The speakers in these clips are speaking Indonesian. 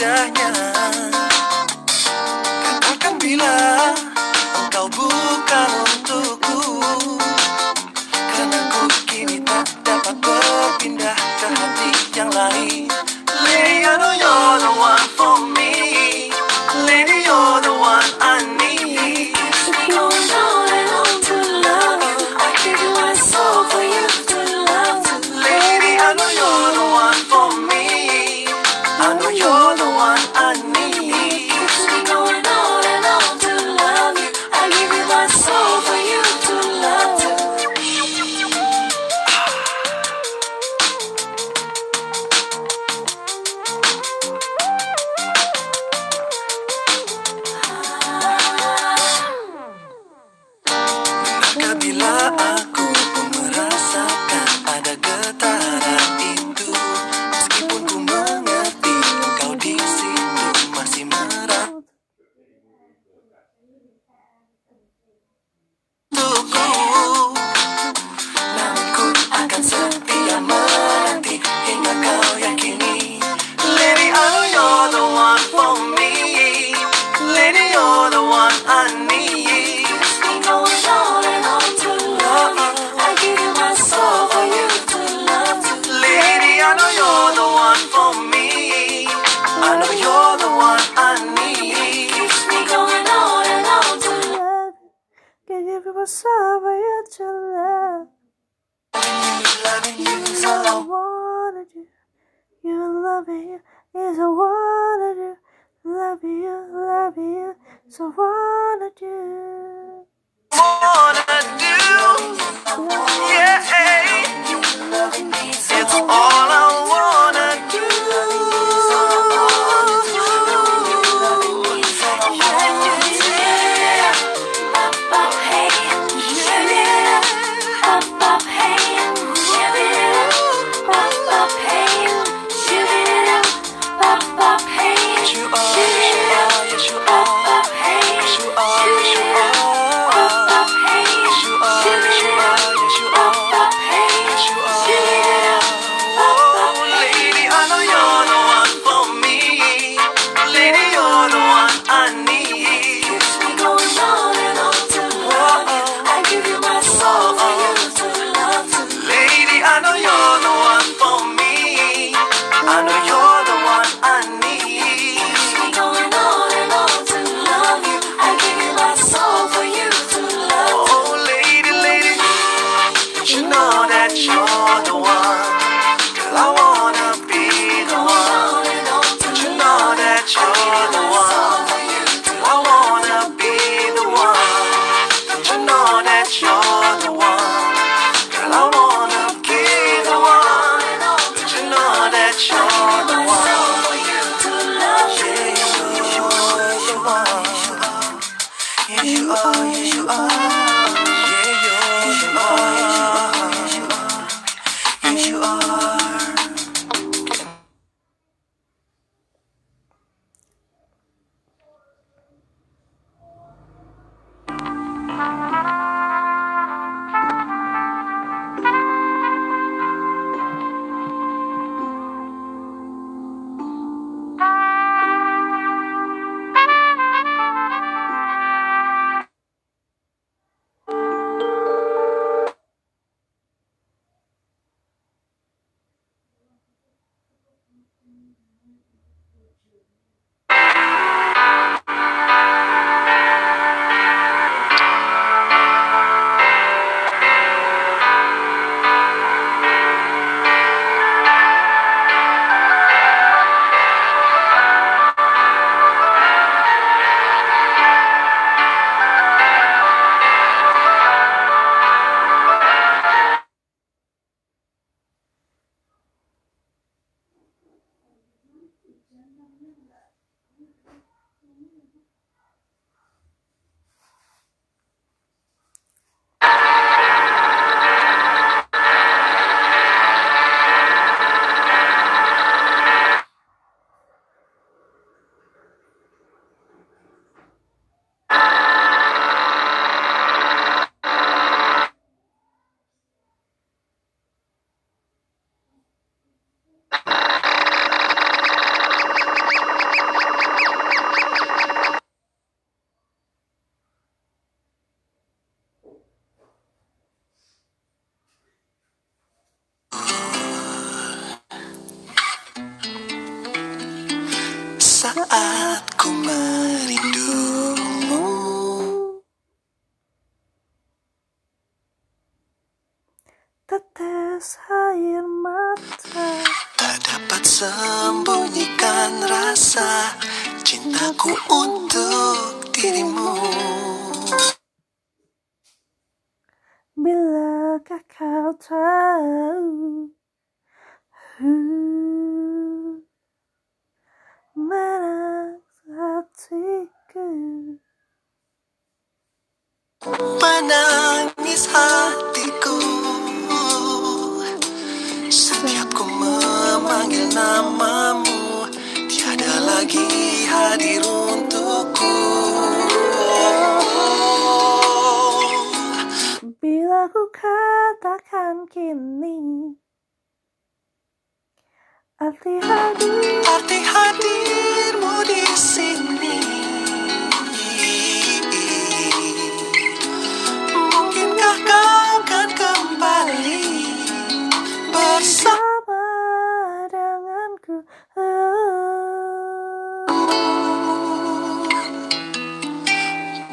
indahnya Katakan bila engkau bukan untukku. Karena ku kini tak dapat berpindah ke hati yang lain. over you to love. Loving you is all I wanna do. You loving you is all I wanna do. Love you, love you, so wanna do. Wanna do, yeah. It's all I wanna do.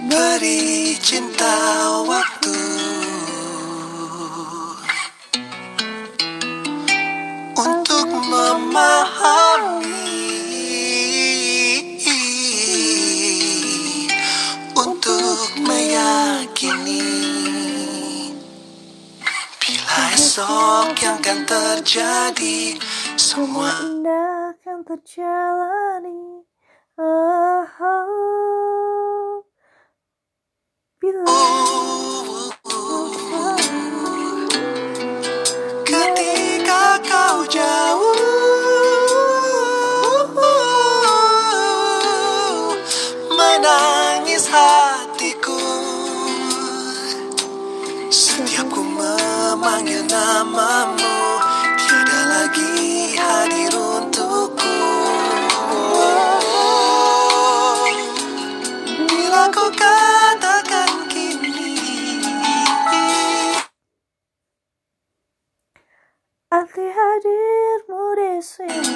Beri cinta waktu. Untuk memahami. Untuk meyakini. Bila esok yang akan terjadi Semua terjalani. Oh, oh. bila ketika kau jauh menangis hatiku. Setiap memanggil namamu. isso aí.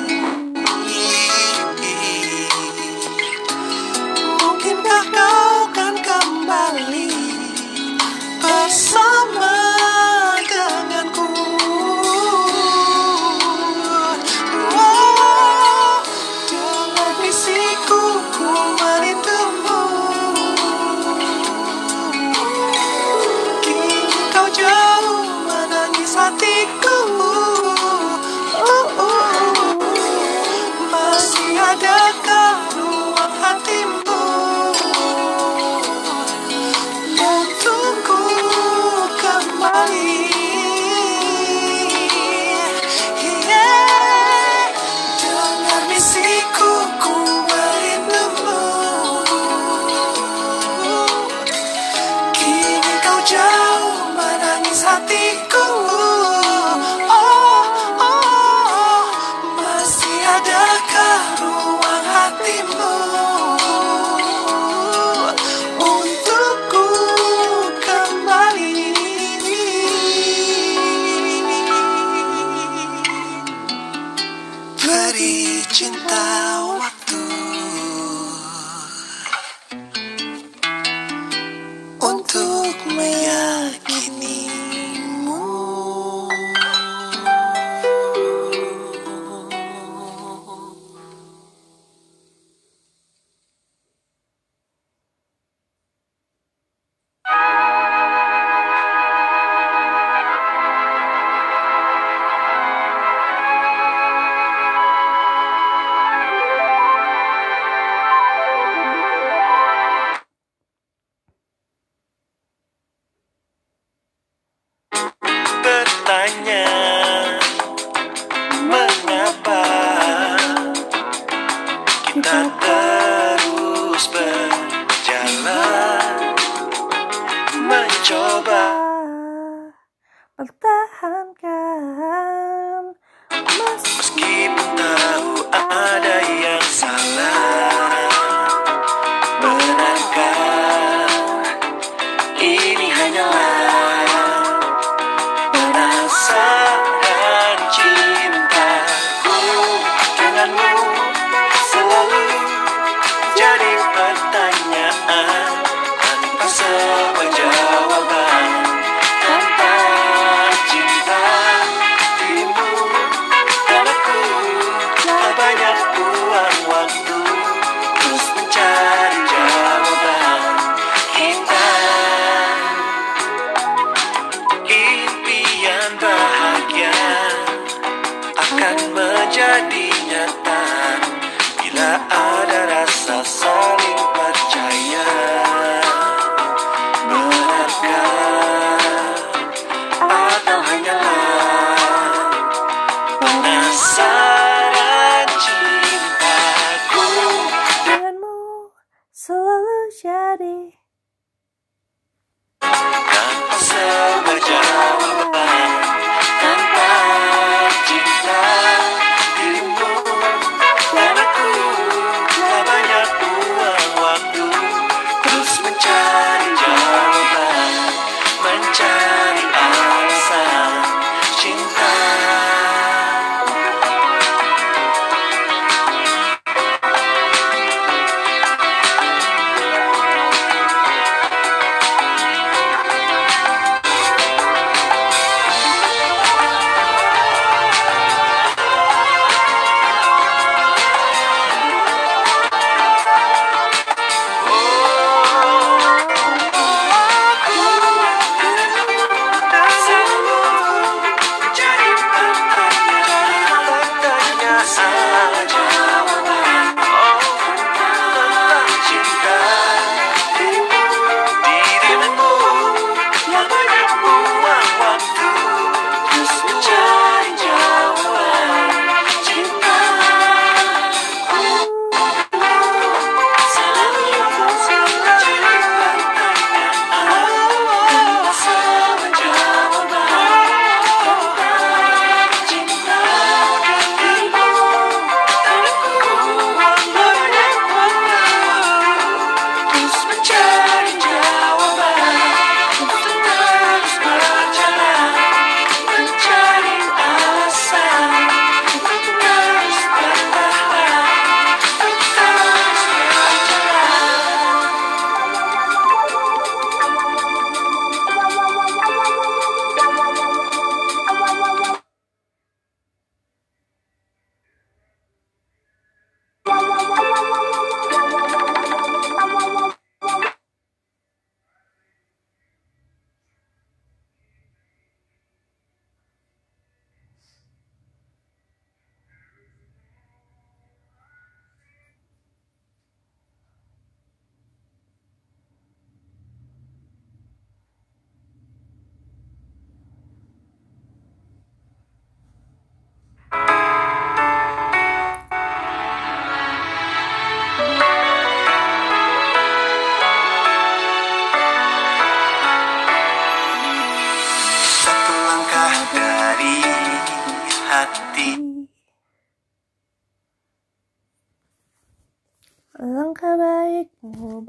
Langkah baikmu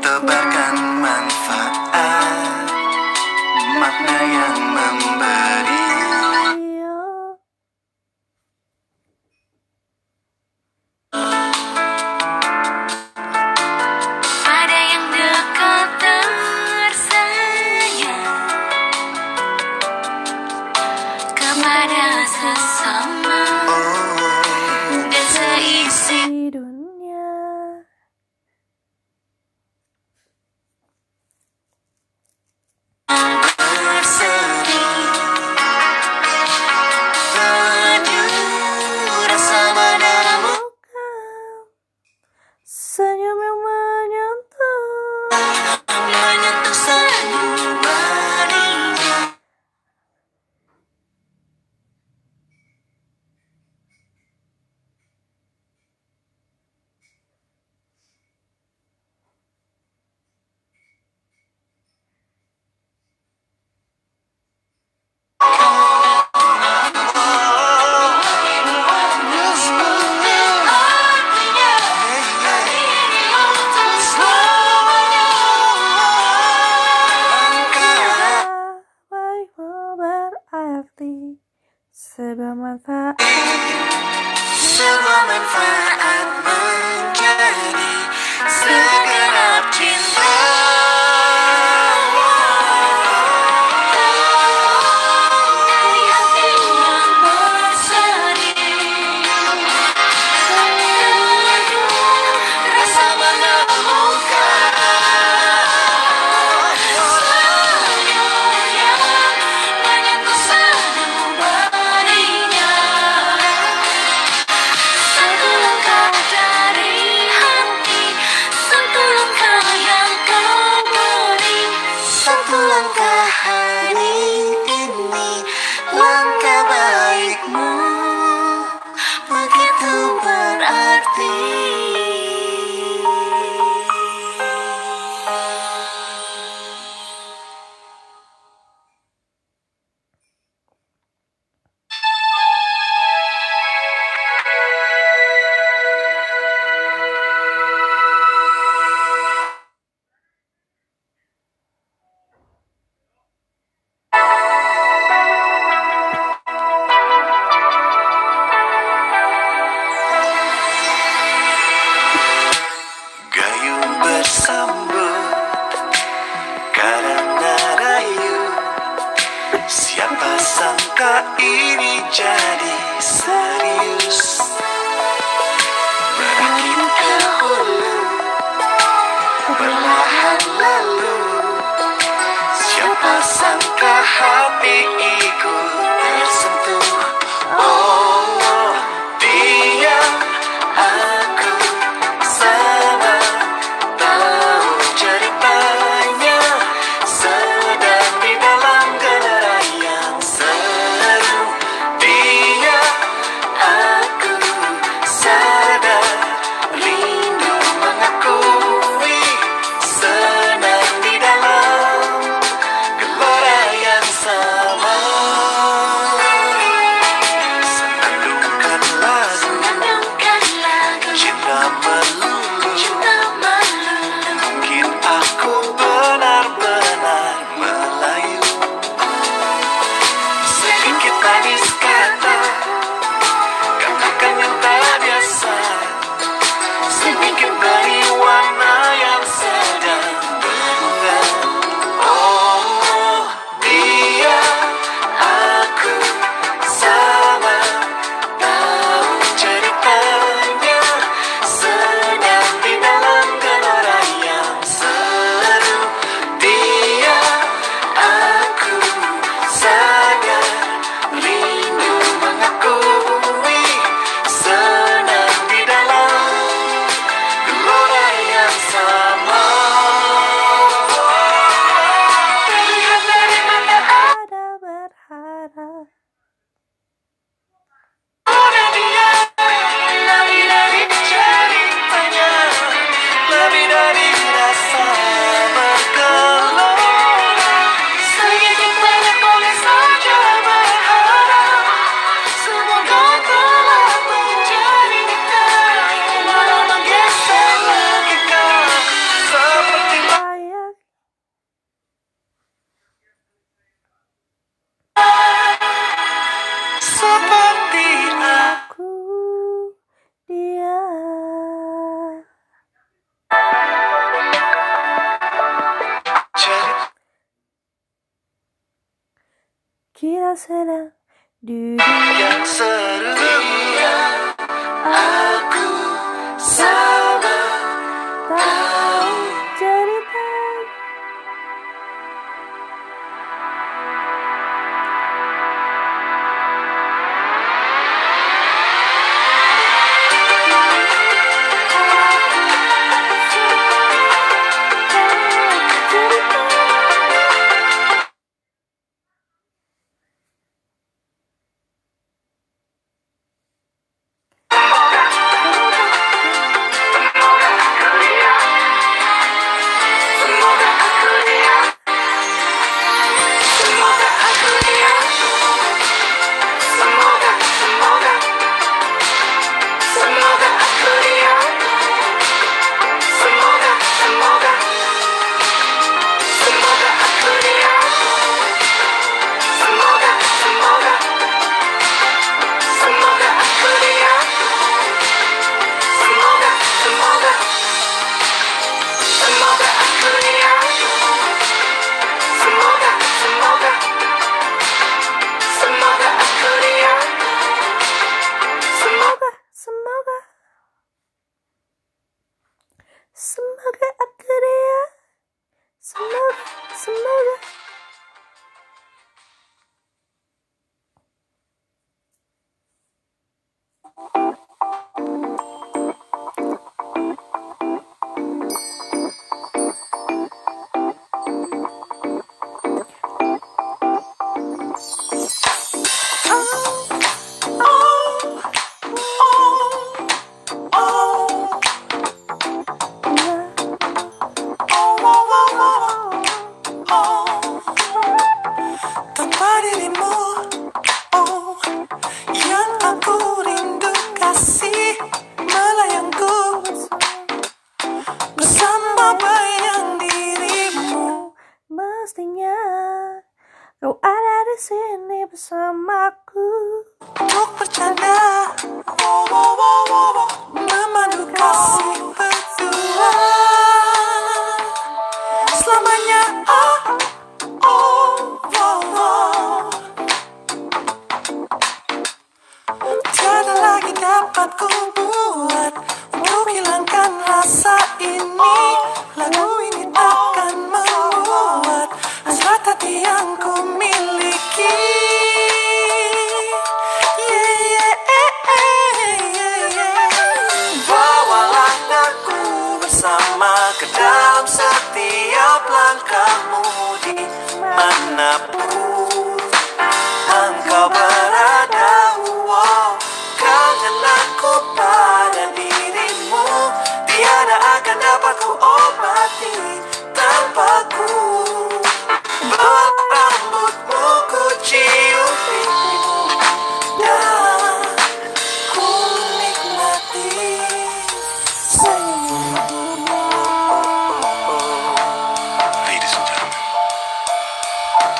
Tebarkan manfaat Makna yang senyum yang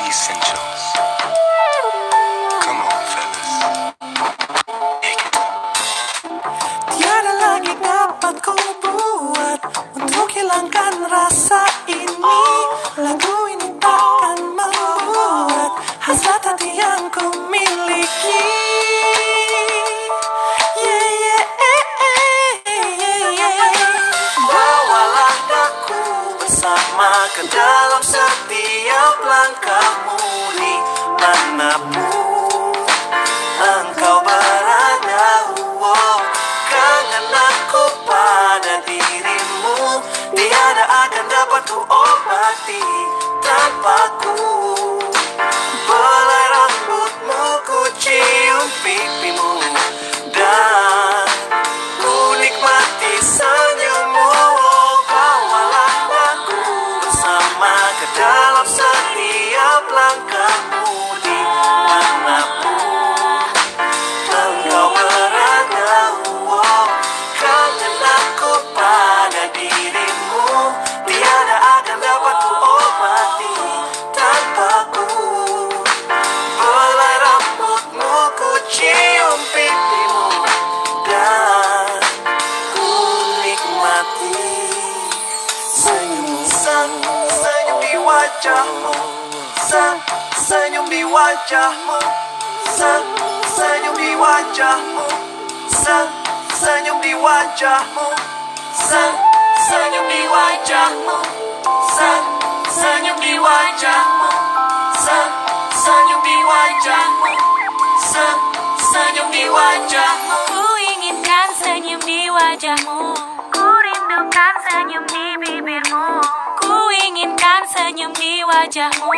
essentials. Come on, fellas. Tiada lagi dapat ku buat untuk hilangkan senyum di wajahmu. Sen, senyum di wajahmu. Sen, senyum di wajahmu. Sen, senyum di wajahmu. Sen, senyum di wajahmu. Ku inginkan senyum di wajahmu. Ku rindukan senyum di bibirmu. Ku inginkan senyum di wajahmu.